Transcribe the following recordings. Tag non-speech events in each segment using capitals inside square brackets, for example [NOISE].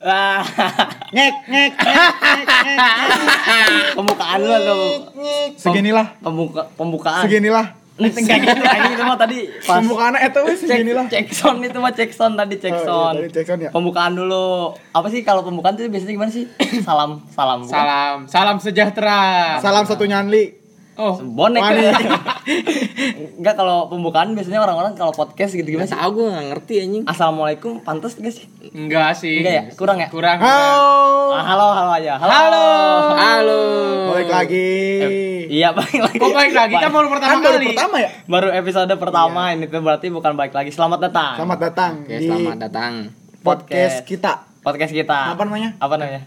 [LAUGHS] Ah, Ngek, ngek, ngek, ngek, ngek. pembukaan lu lu. Seginilah, Pembuka pembukaan. seginilah. Enggak gitu, anjing itu mah tadi pas Pembukaannya itu wis seginilah. cek sound itu mah cek sound tadi cek Oh, iya, sound. tadi cek sound ya. Pembukaan dulu. Apa sih kalau pembukaan tuh biasanya gimana sih? [COUGHS] salam, salam. bukan? Salam, salam sejahtera. Salam satu nyanli. Oh, Bonek. Enggak [LAUGHS] kalau pembukaan biasanya orang-orang kalau podcast gitu gimana sih? tau gue gak ngerti anjing Assalamualaikum pantas gak sih? enggak sih. Enggak ya? Kurang ya? Kurang. Halo. Ah, halo halo aja. Halo. Halo. Halo Balik lagi. Iya balik lagi. Kok balik lagi? Kan baru pertama Kan baru kali. pertama ya? Baru episode pertama ini tuh berarti bukan balik lagi. Selamat datang. Selamat datang Oke di selamat datang podcast kita. Podcast kita. Apa namanya? Apa namanya?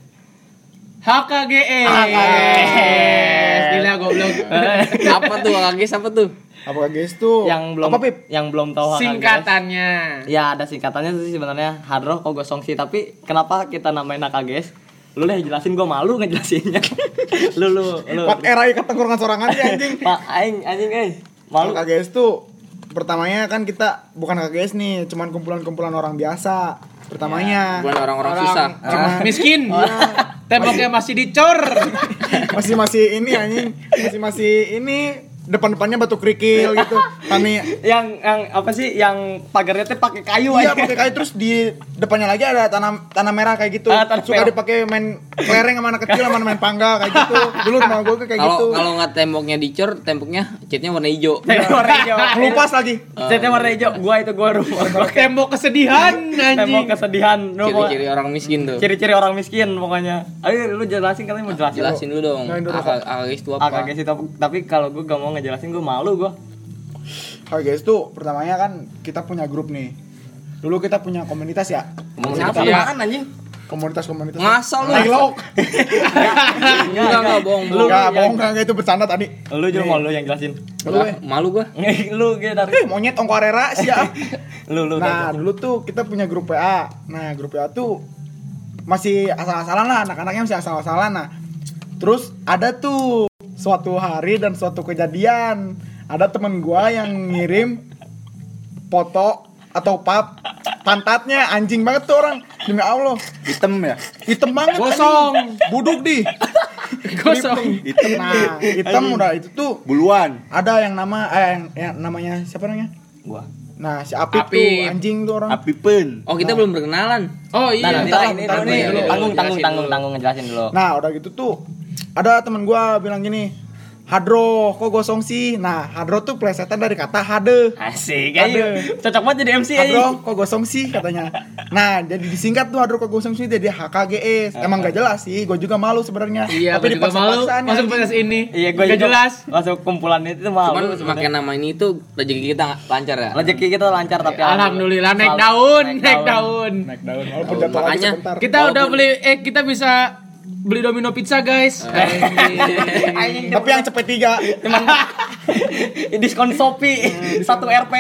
HKGE. HKGS. Gila goblok. [LAUGHS] Apa tuh AKGS apa tuh? Apa guys tuh? yang belum Apa Pip? yang belum tahu HKGS. Singkatannya. Ya ada singkatannya sih sebenarnya Hadroh kok gosong sih tapi kenapa kita namain HKGS? Lu deh jelasin gua malu ngejelasinnya. [LAUGHS] lu lu lu. Pat era ikat tengkorongan sorangan sih anjing. [LAUGHS] Pak aing anjing guys. Malu. KGS tuh pertamanya kan kita bukan KGS nih, cuman kumpulan-kumpulan orang biasa. Pertamanya Bukan orang-orang susah Cuma Miskin. Temboknya masih dicor. Masih masih ini anjing, masih masih ini depan-depannya batu kerikil [LAUGHS] gitu. Tani Yang yang apa sih yang pagarnya teh pakai kayu Iya aja. pakai kayu terus di depannya lagi ada tanah tanah merah kayak gitu. Ah, tanah Suka dipakai main kelereng sama anak kecil sama main pangga kayak gitu. Dulu rumah gue kayak Kalau gitu. kalau nggak temboknya dicor, temboknya catnya warna hijau. [LAUGHS] Catnya warna hijau. Ngelupas lagi. Catnya warna hijau. Gua itu gua rumah. Gua [LAUGHS] Tembok kesedihan tembok anjing. kesedihan. Lu mau- Ciri-ciri orang miskin tuh. Ciri-ciri orang miskin pokoknya. Ayo lu jelasin katanya mau jelasin. Jelasin dulu dong. Jelasin dulu, AK- AKGS itu apa? AKGS itu apa? tapi kalau gua gak mau ngejelasin gua malu gua. KGS tuh pertamanya kan kita punya grup nih. Dulu kita punya komunitas ya. Komunitas? Iya. Apaan anjing? Komunitas-komunitas. Ngasal lu. Ailok. Enggak enggak bohong Lu bohong. Enggak, bohong enggak itu bercanda tadi. Lu juga mau lu yang jelasin. Lu eh. Malu gua. [LAUGHS] lu gitu dari Eh, monyet ongkorera siap. [LAUGHS] lu lu Nah, dulu tuh kita punya grup WA. Nah, grup WA tuh masih asal-asalan lah, anak-anaknya masih asal-asalan. Nah, terus ada tuh suatu hari dan suatu kejadian, ada temen gua yang ngirim foto atau pap pantatnya anjing banget tuh orang demi Allah hitam ya hitam banget Gosong. anjing. buduk di Gosong. hitam nah hitam udah itu tuh buluan ada yang nama eh yang, yang namanya siapa namanya gua. nah si Apip, Apip. tuh anjing tuh orang api pen Oh, kita belum berkenalan. Oh Nah, iya. ntar ntar dulu dulu, nih. dulu. Tanggung tanggung tanggung tanggung ngejelasin dulu. Nah udah gitu tuh ada temen gua bilang gini Hadro kok gosong sih Nah Hadro tuh plesetan dari kata hade Asik Aduh. ayo. Cocok banget jadi MC aja. Hadro kok gosong sih katanya Nah jadi disingkat tuh Hadro kok gosong sih jadi HKGS Emang gak jelas sih gue juga malu sebenarnya Iya, Tapi juga malu masuk podcast ini. Iya, Gak juga jelas. Masuk kumpulan itu malu. Cuman sebenarnya. makin nama ini tuh rezeki kita lancar ya. rezeki kita lancar tapi Alhamdulillah naik daun, naik daun. Naik daun walaupun jatuh Makanya sebentar Kita udah beli eh kita bisa beli Domino pizza, guys. [LAUGHS] Tapi yang cepet tiga cuman [LAUGHS] diskon Shopee satu RP.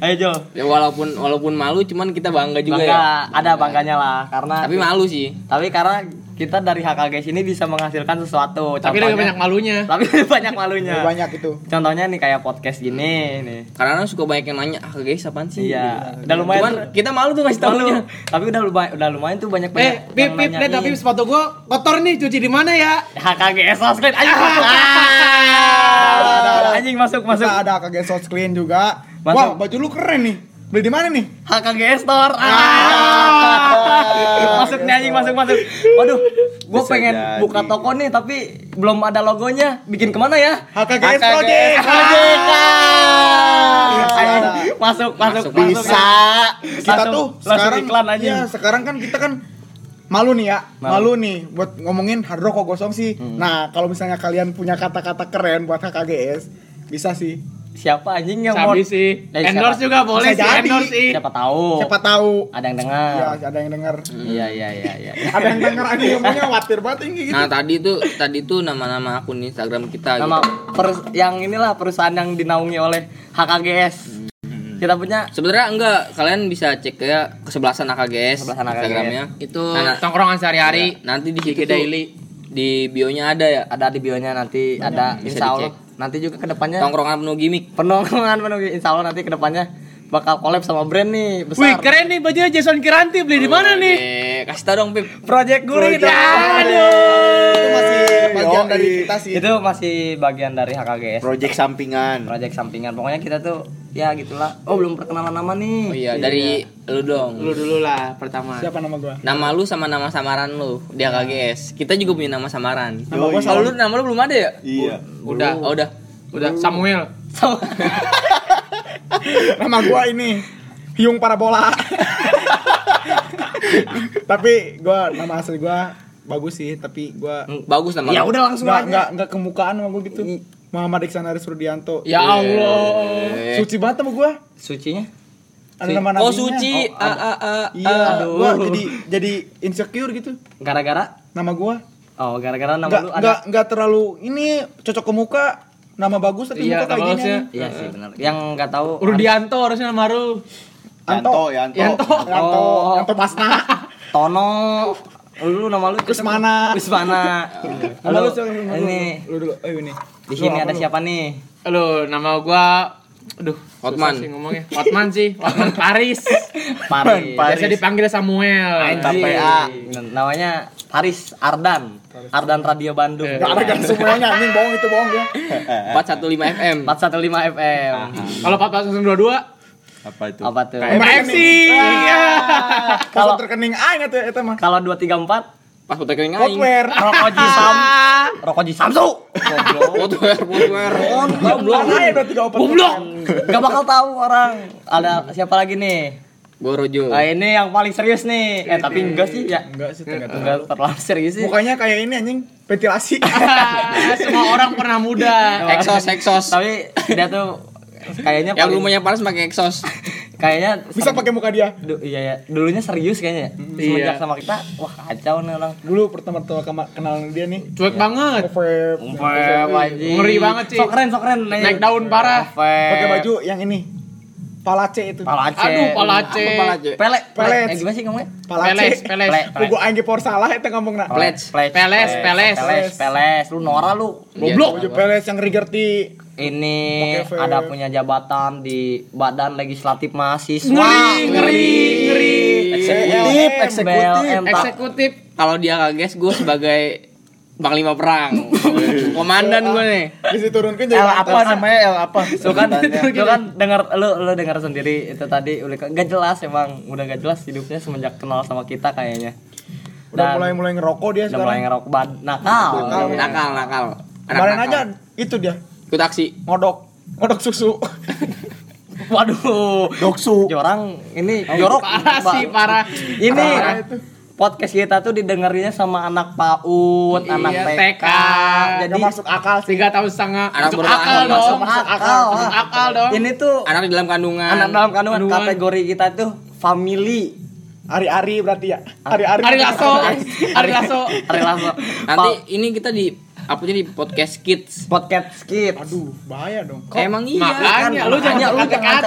Ayo Jo. Ya walaupun walaupun malu cuman kita bangga juga Bangga, ya. ada bangganya lah karena Tapi malu sih. tapi karena kita dari HKG ini bisa menghasilkan sesuatu. Tapi lebih banyak malunya. Tapi [LAUGHS] banyak malunya. Lebih banyak itu Contohnya nih kayak podcast gini nih. Karena suka banyak yang nanya, "Ah, guys, apaan sih?" Iya, udah lumayan. Cuman kita malu tuh ngasih tahunya. Tapi udah lumayan, udah lumayan tuh banyak banyak. Eh, pip pip tapi sepatu gua kotor nih, cuci di mana ya? HKG Sosmed ayo masuk. ada. Anjing masuk masuk. Ada HKGS soft screen juga Masuk. Wah baju lu keren nih Beli di mana nih? HKG Store. masuk nih anjing masuk masuk. Waduh, gue pengen jadi. buka toko nih tapi belum ada logonya. Bikin ke mana ya? HKGS Project Project. Bisa Anjing, ada. Masuk masuk Masuk, masuk. bisa kita Langsung- tuh langsung sekarang iklan aja. ya sekarang kan kita kan malu nih ya Malu. malu, nih buat ngomongin hard rock kok gosong sih nah kalau misalnya kalian punya kata-kata keren buat HKGS bisa sih Siapa anjing yang mau? Sih. Eh, Endorse siapa? juga boleh sih, jadi. endorse sih. Siapa tahu? siapa tahu Ada yang dengar. ya ada yang dengar Iya iya iya iya. [LAUGHS] ada yang dengar aja ngomongnya khawatir banget ini gitu Nah, tadi tuh tadi tuh nama-nama akun Instagram kita Nama gitu. perus- yang inilah perusahaan yang dinaungi oleh HKGS. Kita punya Sebenarnya enggak, kalian bisa cek ya kesebelasan AKGS Kesebelasan. Instagramnya. Itu Nah, tongkrongan sehari-hari. Nanti di situ Daily. di bionya ada ya. ada di bionya nanti ada Bisa insya Allah dicek. Nanti juga ke depannya Tongkrongan penuh gimmick. penongkongan penuh insya Allah nanti ke depannya bakal collab sama brand nih besar Wih, keren nih bajunya Jason Kiranti beli di mana nih? Eh, kasih tau dong Pip. Project Gurih Project. dong. Itu masih bagian Yoi. dari kita sih. Itu masih bagian dari HKGS. Project sampingan. Project sampingan. Pokoknya kita tuh ya gitulah. Oh, belum perkenalan nama nih. Oh iya, dari lu dong. Lu dulu lah pertama. Siapa nama gua? Nama lu sama nama samaran lu di AKGS. Kita juga punya nama samaran. Nama gua Kalau lu nama lu belum ada ya? Iya. Udah, oh, udah. Udah Samuel. [LAUGHS] Nama gua ini Hyung Parabola. [LAUGHS] tapi gua nama asli gua bagus sih, tapi gua Bagus nama Ya udah langsung nggak aja. nggak nggak kemukaan sama gua gitu. Muhammad Iksan Aris Rudianto. Ya Allah. Eh. Suci banget sama gua. Sucinya? Ada nama Oh nabinya. suci. Oh, A ada. a a. Iya, Aduh. gua jadi jadi insecure gitu. Gara-gara Nama gua Oh, gara-gara nama nggak lu ada. nggak terlalu ini cocok ke muka. Nama bagus tapi Iya, muka kayak gini. Iya sih benar. Yang nggak tahu Rudianto harusnya nama lu. Yanto, Yanto. Yanto. Yanto, Oh. Yanto Pasna. Tono. [LAUGHS] Lu nama lu Kusmana. Kusmana. Nama Halo. Ini Lu dulu. Oh, ini. di sini ada siapa nih? Halo, nama gua Aduh, Hotman. sih ngomongnya. Hotman sih, Hotman Paris. Paris. [LAUGHS] Biasa dipanggil Samuel. Anjing. PA. Namanya Paris Ardan. Ardan Radio Bandung. Eh. Gak ada kan semuanya anjing bohong itu bohong ya. 415 FM. 415 FM. Kalau 422 Apa itu? Apa tuh? MFC. Iya. Kalau terkening aing atuh eta mah. Kalau 234 Pas foto kering aing. Hotware. Rokok Jisam. [LAUGHS] Rokok Jisamsu. Goblok. Footwear, footwear. Goblok. Aja udah tiga opat. Goblok. Gak bakal tahu orang. Ada siapa lagi nih? Gua Rojo. Ah, ini yang paling serius nih. Eh tapi enggak sih ya. Enggak sih enggak Enggak terlalu serius sih. Mukanya kayak ini anjing, ventilasi. [LAUGHS] Semua orang pernah muda. Exos, exos. Tapi dia tuh kayaknya Yang paling- rumahnya panas pakai exos. [LAUGHS] kayaknya Bisa pakai muka dia. Du- iya ya, dulunya serius kayaknya. ya. Semenjak Iya. sama kita, wah kacau nih orang. Dulu pertama-tama kema- kenalan dia nih. Cuek banget. Vape, Vape, anjing. Ngeri banget sih. Sok keren, sok keren. Naik daun parah. Pakai baju yang ini. Palace itu. Palace. Aduh, palace. Apa palace? Pele, Pelet. Eh, gimana sih ngomongnya? Palace. Peles, peles. Lu gua aing ge por salah eta ngomongna. Pelet. Peles, Peles, peles. peles, peles. Lu Nora lu. Goblok. Baju peles yang rigerti. Ini vape. ada punya jabatan di Badan Legislatif Mahasiswa. Ngeri, ngeri, ngeri. Eksekutif, BLM. eksekutif. Eksekutif. Kalau dia kaget gue sebagai panglima perang. [LAUGHS] Komandan gue nih. Bisa turunkan jadi L apa namanya? L apa? Tuh kan, tuh kan dengar lu lu dengar sendiri itu tadi udah gak jelas emang udah gak jelas hidupnya semenjak kenal sama kita kayaknya. Udah mulai mulai ngerokok dia udah mulai sekarang. ngerokok bad nakal. Nakal. Nakal, nakal. Kemarin aja itu dia Ikut aksi. ngodok ngodok susu. [LAUGHS] Waduh. Doksu. Jorang ini jorok. Parah sih, parah. Ini Parah itu. podcast kita tuh didengerinnya sama anak PAUD, Iya, anak TK. TK. Jadi Gak masuk akal sih. Tiga tahun setengah. Anak Masuk akal lahir, dong. masuk akal. Masuk akal dong. Ini tuh Anak di dalam kandungan. anak dalam kandungan Kandungan. kategori kita tuh family. Ari-ari berarti ya. Ari-ari. Ari Lasso. Ari Lasso. Hari Lasso. Nanti ini kita di uploadnya di podcast kids. podcast skit. Aduh, bahaya dong. Emang iya. Makanya lu jangan Makanya lu jangan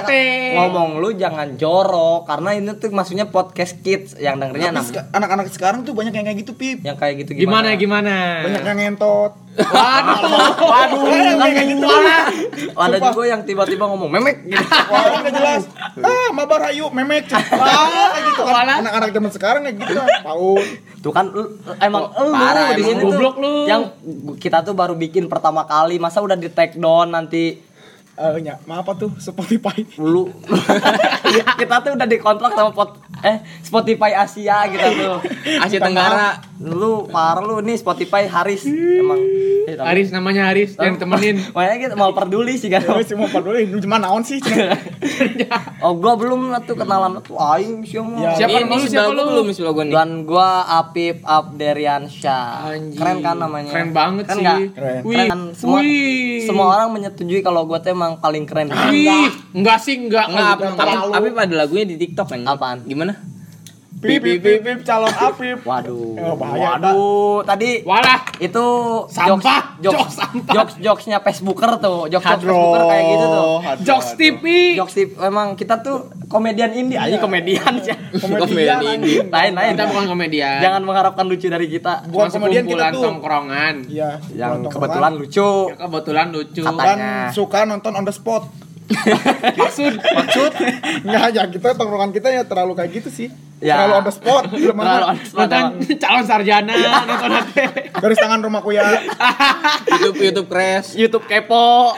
ngomong lu jangan jorok karena ini tuh maksudnya podcast kids yang dengernya anak-anak sekarang tuh banyak yang kayak gitu, Pip. yang kayak gitu Gimana gimana. gimana? Banyak yang ngentot. Waduh. Waduh, kayak gitu. Ada juga yang tiba-tiba ngomong memek gitu. Wah, nggak jelas. Ah, mabar ayu, memek. Kayak gitu kan. Walah. Anak-anak zaman sekarang kayak gitu. Tahu. Tuh kan emang lu di sini tuh lu. yang kita tuh baru bikin pertama kali masa udah di take down nanti Eh, nya, maaf apa tuh Spotify. lu [LAUGHS] kita tuh udah dikontrak sama pot eh Spotify Asia gitu tuh Asia Tenggara. Lu parah lu nih Spotify Haris emang eh, tapi- Haris namanya Haris yang temenin. [LAUGHS] Makanya kita mau peduli sih kan. Sih mau peduli, lu cuma naon sih? [LAUGHS] Oh gua belum lah tuh kenalan tuh aing siapa. Ya. Siapa ini lu, siapa lu? belum sebelah gua nih. Dan gua Apip Abderiansyah. Anjing. Keren kan namanya? Keren banget Keren sih. nggak? Keren. Wih. Keren kan? Semua, Wih. semua orang menyetujui kalau gua tuh emang paling keren. Wih, enggak sih, enggak. Enggak, tapi pada lagunya di TikTok kan. Apaan? Gimana? Pip, pip, pip, pip, calon Apip. Waduh. Oh, bahaya, Waduh, tadi Walah. itu Sampah, jokes, jokes sampah. jokes jokesnya Facebooker tuh, jokes. Facebooker kayak gitu tuh. Hadro, Jokes hadro. TV. Jokes tip emang kita tuh komedian indie aja komedian [LAUGHS] sih. Komedian Komedian anjing. Lain lain. Kita bukan komedian. Jangan mengharapkan lucu dari kita. Bukan komedian kita tuh. tongkrongan. Iya, Yang kebetulan lucu. Ya, kebetulan lucu. Dan suka nonton on the spot. [LAUGHS] Maksud Maksud? Nggak ya kita tongkrongan kita ya terlalu kayak gitu sih. Ya. Terlalu on the spot. Terlalu on the spot, nonton calon sarjana [LAUGHS] nonton apa? Garis tangan rumahku ya. [LAUGHS] YouTube YouTube crash. YouTube kepo.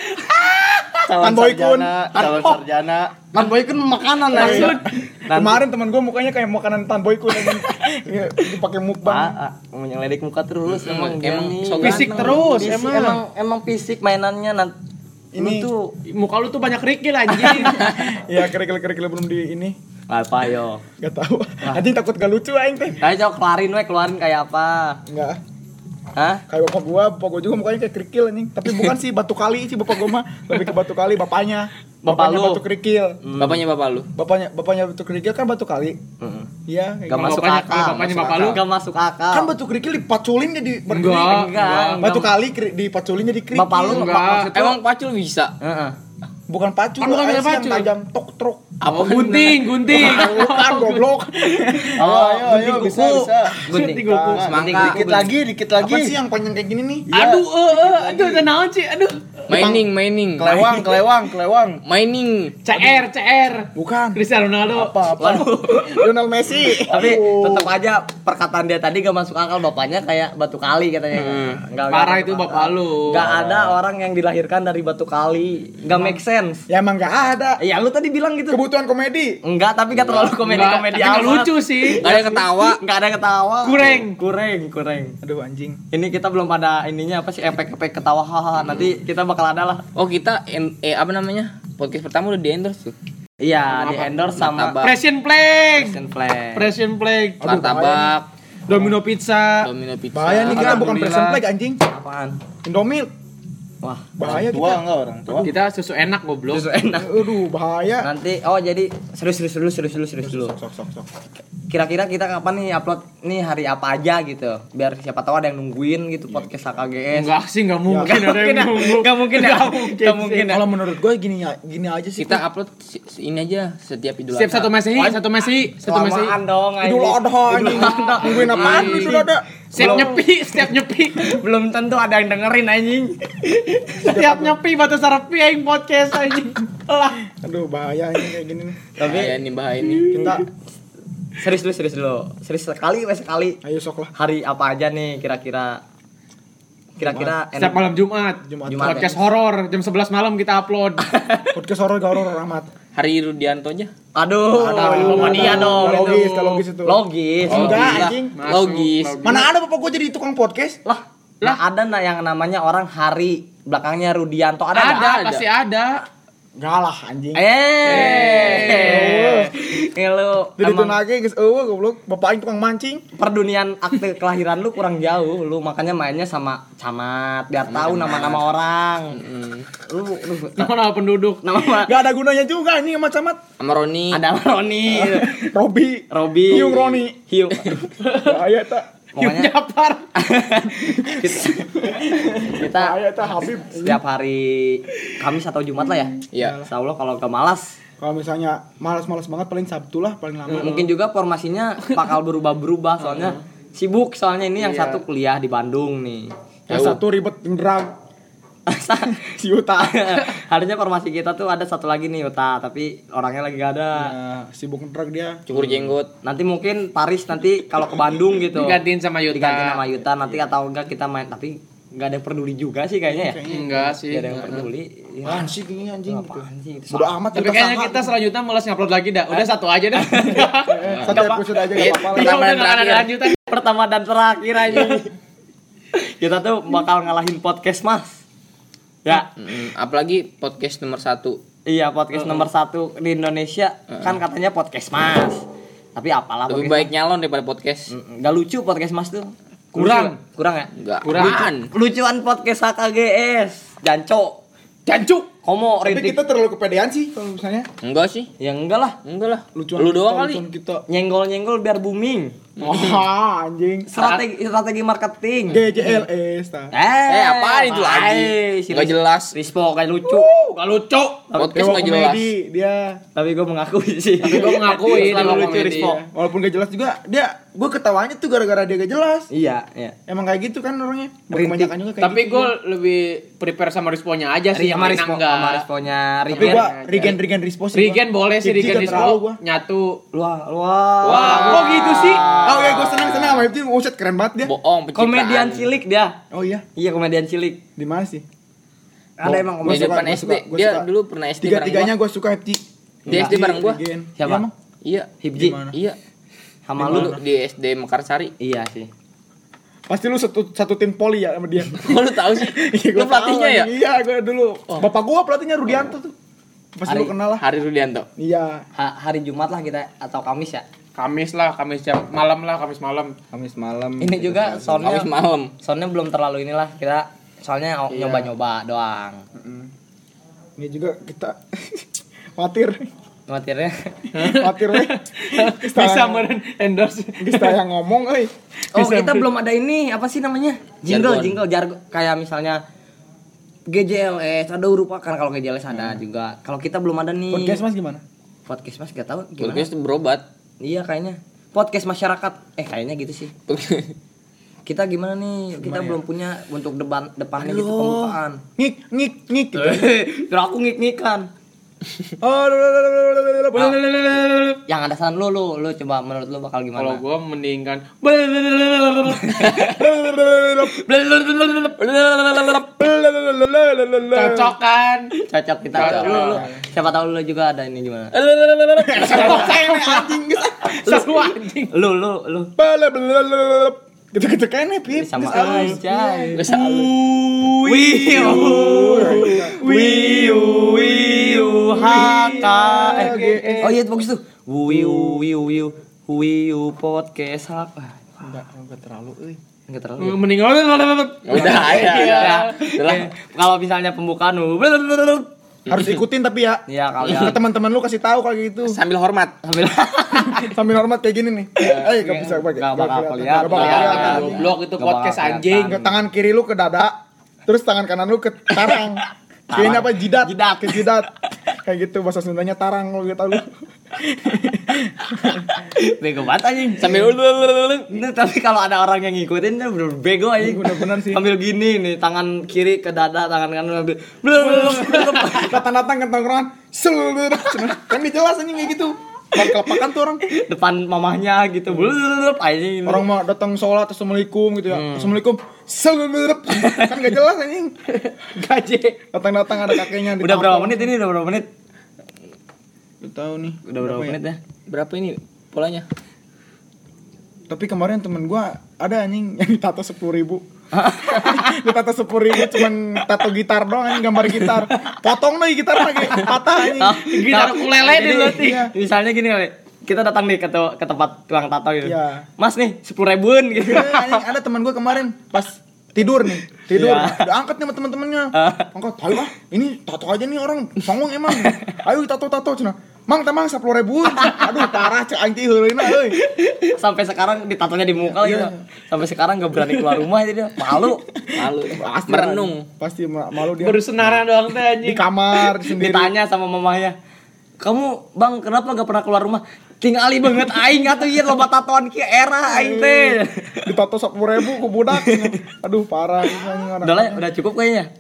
Calon Tan Boy Kun. sarjana, calon Oh. sarjana. Kan boy kan makanan Nah, langsung. iya. Kemarin teman gue mukanya kayak makanan Tan Boy Kun anjing. Iya, dipakai mukbang. Pak, mau nyeledik muka terus emang emang Fisik terus, emang. emang emang fisik mainannya nanti Ini- ini tuh Muka lu tuh banyak kerikil anjing. [LAUGHS] Iya, kerikil-kerikil belum di ini. apa yo Gak tahu. Anjing takut gak lucu aing teh. Kayak coba kelarin we keluarin kayak apa Enggak. Hah? Kayak bapak gua, bapak gua juga mukanya kayak kerikil anjing. Tapi bukan sih batu kali sih bapak gua mah. Lebih ke batu kali bapaknya. Bapak Bapaknya lu. batu kerikil. Bapaknya bapak lu. Bapaknya bapaknya batu kerikil kan batu kali. Heeh. Iya, kayak Gak masuk bapaknya- akal. bapaknya bapak lu? Gak masuk akal. Kan batu kerikil dipaculin jadi berdiri. Enggak, enggak. Batu kali dipaculin jadi kerikil. Bapak lu Enggak. enggak Emang pacul bisa? Heeh. bukan pacul, Kan bukan pakai yang pacul. tajam tok truk. Apa gunting, gunting. Bukan goblok. Oh, ayo, ayo, gunting bisa, bisa. Gunting Gunting kuku. Gunting Semangka. Dikit lagi, dikit lagi. Apa sih yang panjang kayak gini nih? Aduh, eh, eh, aduh, udah naon sih, aduh. Mining, mining. Kelewang, kelewang, kelewang. Mining. CR, CR. Bukan. Cristiano Ronaldo. Apa apa? Lionel Messi. Tapi tetap aja perkataan dia tadi gak masuk akal bapaknya kayak batu kali katanya. Nggak- Parah nggak itu bapak lu. Gak ada orang yang dilahirkan dari batu kali. Gak make sense. Ya emang gak ada. Ya lu tadi bilang gitu. Kebutuhan komedi. Enggak, tapi gak terlalu tapi nggak amat. lucu sih. Gak ada yang ketawa. Enggak ada ketawa. Kureng. Kureng, kureng. Aduh anjing. Ini kita belum ada ininya apa sih efek-efek ketawa haha. Nanti kita bakal ada lah. Oh kita en- eh apa namanya? Podcast pertama udah di endorse tuh. Iya, di endorse sama Martabak. Pression Plague. Asian Flag. Pression Plague. Aduh, Martabak, Domino Pizza. Domino Pizza. Bahaya nih kita bukan present play anjing. Apaan? Indomie. Wah, Bahaya tua kita. enggak orang tua? Kita susu enak goblok. susu enak. Aduh, bahaya. Nanti oh jadi serius serius dulu serius dulu serius dulu. Sok sok sok. Kira-kira kita kapan nih upload nih hari apa aja gitu. Biar siapa tahu ada yang nungguin gitu podcast HKGS. Enggak sih, enggak mungkin Nggak ada yang ya. nunggu. Nggak mungkin ya. Nggak mungkin Nggak sih. mungkin ya. Kalau menurut gue gini ya, gini aja sih. Kita upload ini aja setiap idul Setiap satu Masehi, satu Masehi, satu Masehi. Dong Idul. Adha anjing. Nungguin apaan lu Idul Setiap nyepi, setiap nyepi. [LAUGHS] Belum tentu ada yang dengerin anjing. Setiap nyepi batu sarapi aing podcast anjing. Lah. Aduh, bahaya anjing kayak gini nih. Tapi Bahaya nih bahaya nih. Kita serius dulu serius dulu. Serius sekali wes sekali. ayo sok lah. Hari apa aja nih kira-kira? Kira-kira Setiap malam Jumat. Jumat. Jumat, Podcast horor jam 11 malam kita upload. [LAUGHS] Podcast horor gak horor amat. Hari Rudianto aja. Aduh, Ada, ada. dia dong. Logis, logis itu. Logis. Enggak anjing. Logis. Mana ada bapak gue jadi tukang podcast? Lah, lah ada nah yang namanya orang Hari belakangnya Rudianto ada Ada, nggak? pasti ada. Enggak lah anjing. Eh, ini lu Jadi lagi guys, eueuh goblok. Bapak aing tukang mancing. perdunian akte kelahiran lu kurang jauh, lu makanya mainnya sama camat biar tahu nama-nama orang. Lu lu Nama-nama penduduk. nama Gak ada gunanya juga anjing sama camat. Sama Roni. ada Roni, [LAUGHS] Robi. Robi, Hiung Roni. Hiung. [LAUGHS] Bahaya tak. Pokoknya Japar. [LAUGHS] kita, kita setiap hari Kamis atau Jumat lah ya. Iya. Insya Allah kalau gak malas Kalau misalnya malas-malas banget paling Sabtu lah paling lama. M- mungkin juga formasinya bakal berubah-berubah soalnya sibuk soalnya ini yang Iya. satu kuliah di Bandung nih Yang satu ribet drag [LAUGHS] si Yuta. harusnya formasi kita tuh ada satu lagi nih Yuta tapi orangnya lagi gak ada Nah, sibuk drag dia. Cukur jenggot. nanti mungkin Paris nanti kalau ke Bandung gitu Digantiin sama Yuta. diganti nama Yuta nanti atau enggak kita main tapi nggak ada yang peduli juga sih kayaknya ya Enggak sih. nggak ada yang peduli ya. Apaan sih ini anjing? Apaan sih? Bodo amat Tapi kayaknya kita selanjutnya malas ngupload lagi dah. Udah satu aja dah. [LAUGHS] satu episode aja Iya, gak apa-apa lah. Iya, udah nggak ada lanjutan. pertama dan terakhir aja kita tuh bakal ngalahin podcast mas ya Mm, apalagi podcast nomor satu. Iya podcast nomor satu di Indonesia kan katanya podcast mas. Tapi apalah Lebih baik nyalon daripada podcast. Nggak lucu podcast mas tuh. Kurang. Lucu kurang ya. Enggak. Kurang. Lucuan podcast HKGS. Janco. Jancuk. Homo Tapi rintik. kita terlalu kepedean sih kalau misalnya Enggak sih. Ya enggak lah. Enggak lah. lucuan Lu kita, doang kali. kita. Nyenggol nyenggol biar booming. Wah, anjing. Strategi strategi marketing. GJLS. Eh, Eh, apaan itu lagi? eh, si Nggak jelas. Rispo kayak lucu. Gak lucu. Podcast Dewa nggak jelas. komedi dia. Tapi gue mengakui sih. Tapi gua mengakui Selalu Dewa lucu. Rispo. Walaupun gak jelas juga, dia gue ketawanya tuh gara-gara dia gak jelas. Iya, iya. Emang kayak gitu kan orangnya. Kebanyakan juga kayak Tapi gitu. gue lebih prepare sama responnya aja sih. Sama Rispo, enggak. Sama Risponya Tapi Rigen. gua Regen Regen Rispo sih. Regen gua. boleh sih Hipji Regen Rispo gua. nyatu. Wah, wah. Wah, kok gitu sih? Oh ya gue senang senang sama Hipji. Buset keren banget dia. Bohong. Komedian cilik dia. Oh iya. Iya, komedian cilik. Di mana sih? Ada emang Gua Di komedian. depan gua SD. suka, gua Dia suka. dulu pernah SD Tiga bareng tiganya gua. suka Hipji. Di SD bareng gua. Regen. Siapa? Iya, emang? Iya. Hibji. Iya. Sama lu. di SD Mekarsari. Iya sih. Pasti lu satu satu tim poli ya sama dia. Kok [LAUGHS] lu tahu sih? [LAUGHS] Iya, Lu gua pelatihnya tahu, ya? Iya, gue dulu. Bapak gua pelatihnya Rudianto tuh. Pasti lu kenal lah. Hari Rudianto. Iya. Ha- hari Jumat lah kita atau Kamis ya. Kamis lah, Kamis jam malam lah, Kamis malam. Kamis malam. Ini juga soundnya Kamis malam. soundnya belum terlalu inilah kita soalnya Iya. nyoba-nyoba doang. Ini juga kita [LAUGHS] khawatir. Khawatirnya Khawatir weh. [LAUGHS] Bisa meren endorse. Kita yang ngomong euy. Oh, kita belum ada ini apa sih namanya? Jingle, Jargon. jingle, jargon kayak misalnya GJLS ada huruf A kan kalau GJLS ada juga. Kalau kita belum ada nih. Podcast Mas gimana? Podcast Mas gak tahu gimana. Podcast itu berobat. Iya kayaknya. Podcast masyarakat. Eh kayaknya gitu sih. [LAUGHS] Kita gimana nih? Kita belum punya untuk depan depannya gitu pembukaan. Ngik ngik ngik. [LAUGHS] gitu. Aku ngik-ngikan. Oh, Yang ada saran lu lu lu coba menurut lu bakal gimana? Kalau gua mendingan cocok kan. Cocok kita. Cocok. Lu, lu. Siapa tahu lu juga ada ini gimana? Lu lu lu Gitu-gitu kayaknya Pip. sama Terus aja. Gak salah. Wiu wiu wiu haka eh, oh iya itu bagus tuh wiu wiu wiu wiu podcast Ah, Enggak, enggak terlalu euy. enggak terlalu Mendingan Udah ya. ya Udah. Eh, kalau misalnya pembukaan Harus ikutin tapi ya. ya Ke kalian teman-teman lu kasih tahu kayak gitu. Sambil hormat. sambil [LAUGHS] Sambil hormat kayak gini nih. Eh, enggak bisa pakai. Nggak bakal kelihatan. kelihatan. Nggak bakal kelihatan. Goblok itu podcast bakal anjing. Ke tangan kiri lu ke dada, terus tangan kanan lu ke tarang. Kayaknya apa jidat? Jidat. Ke jidat. [LAUGHS] Kayak gitu bahasa Sundanya tarang lu gitu lu. [LAUGHS] bego banget anjing Sambil Ini, tapi kalau ada orang yang ngikutin dia bener bego aja Bener-bener sih. Sambil gini nih tangan kiri ke dada tangan kanan ambil Datang-datang ke tongkrongan. Seluruh. Kan dijelas anjing kayak gitu. Bang kelepakan tuh orang. depan mamahnya gitu blub anjing Orang mau datang sholat assalamualaikum gitu ya. Assalamualaikum. Seluruh. Kan gak jelas anjing. Gaje. Datang-datang ada kakeknya udah berapa menit ini udah berapa menit Gak tahu nih. udah berapa ya? menit ya Berapa ini polanya? Tapi kemarin temen gua ada anjing [LAUGHS] yang ditato sepuluh ribu. [LAUGHS] ditato sepuluh ribu cuman tato gitar doang anjing gambar gitar. Potong nih gitar lagi patah anjing. Gitar ukulele Jadi, dulu, Ti. Iya. misalnya gini kali kita datang nih ke, ke tempat tukang tato gitu Iya. mas nih sepuluh ribuan gitu Eh, anjing ada teman gua kemarin pas tidur nih tidur Iya. udah angkat nih sama teman-temannya angkat ayo ah ini tato aja nih orang songong emang [LAUGHS] ayo tato tato cina mang tamang sepuluh ribu. Aduh parah cek anjing heulina euy sampai sekarang ditatonya di muka gitu. Iya. sampai sekarang gak berani keluar rumah jadi dia. Malu. Malu. Pasti Merenung. pasti ma- malu dia. Bersenara doang teh di anjing. kamar sendiri. Ditanya sama mamanya kamu bang kenapa gak pernah keluar rumah? Tinggali banget aing atuh ieu loba tatoan ki era aing teh. Ditato sepuluh ribu ke budak. [LAUGHS] Aduh parah. Udah lah udah cukup kayaknya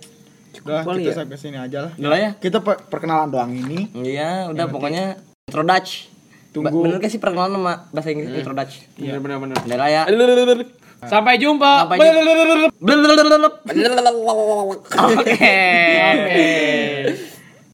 udah kita ya? sampai sini aja lah udah lah ya kita pe- perkenalan doang ini iya udah pokoknya intro Dutch Tunggu. Ba- bener gak sih perkenalan sama bahasa Inggris intro Dutch Bener bener bener. udah lah ya Sampai jumpa. Sampai jumpa. [LAUGHS] Oke. Oke.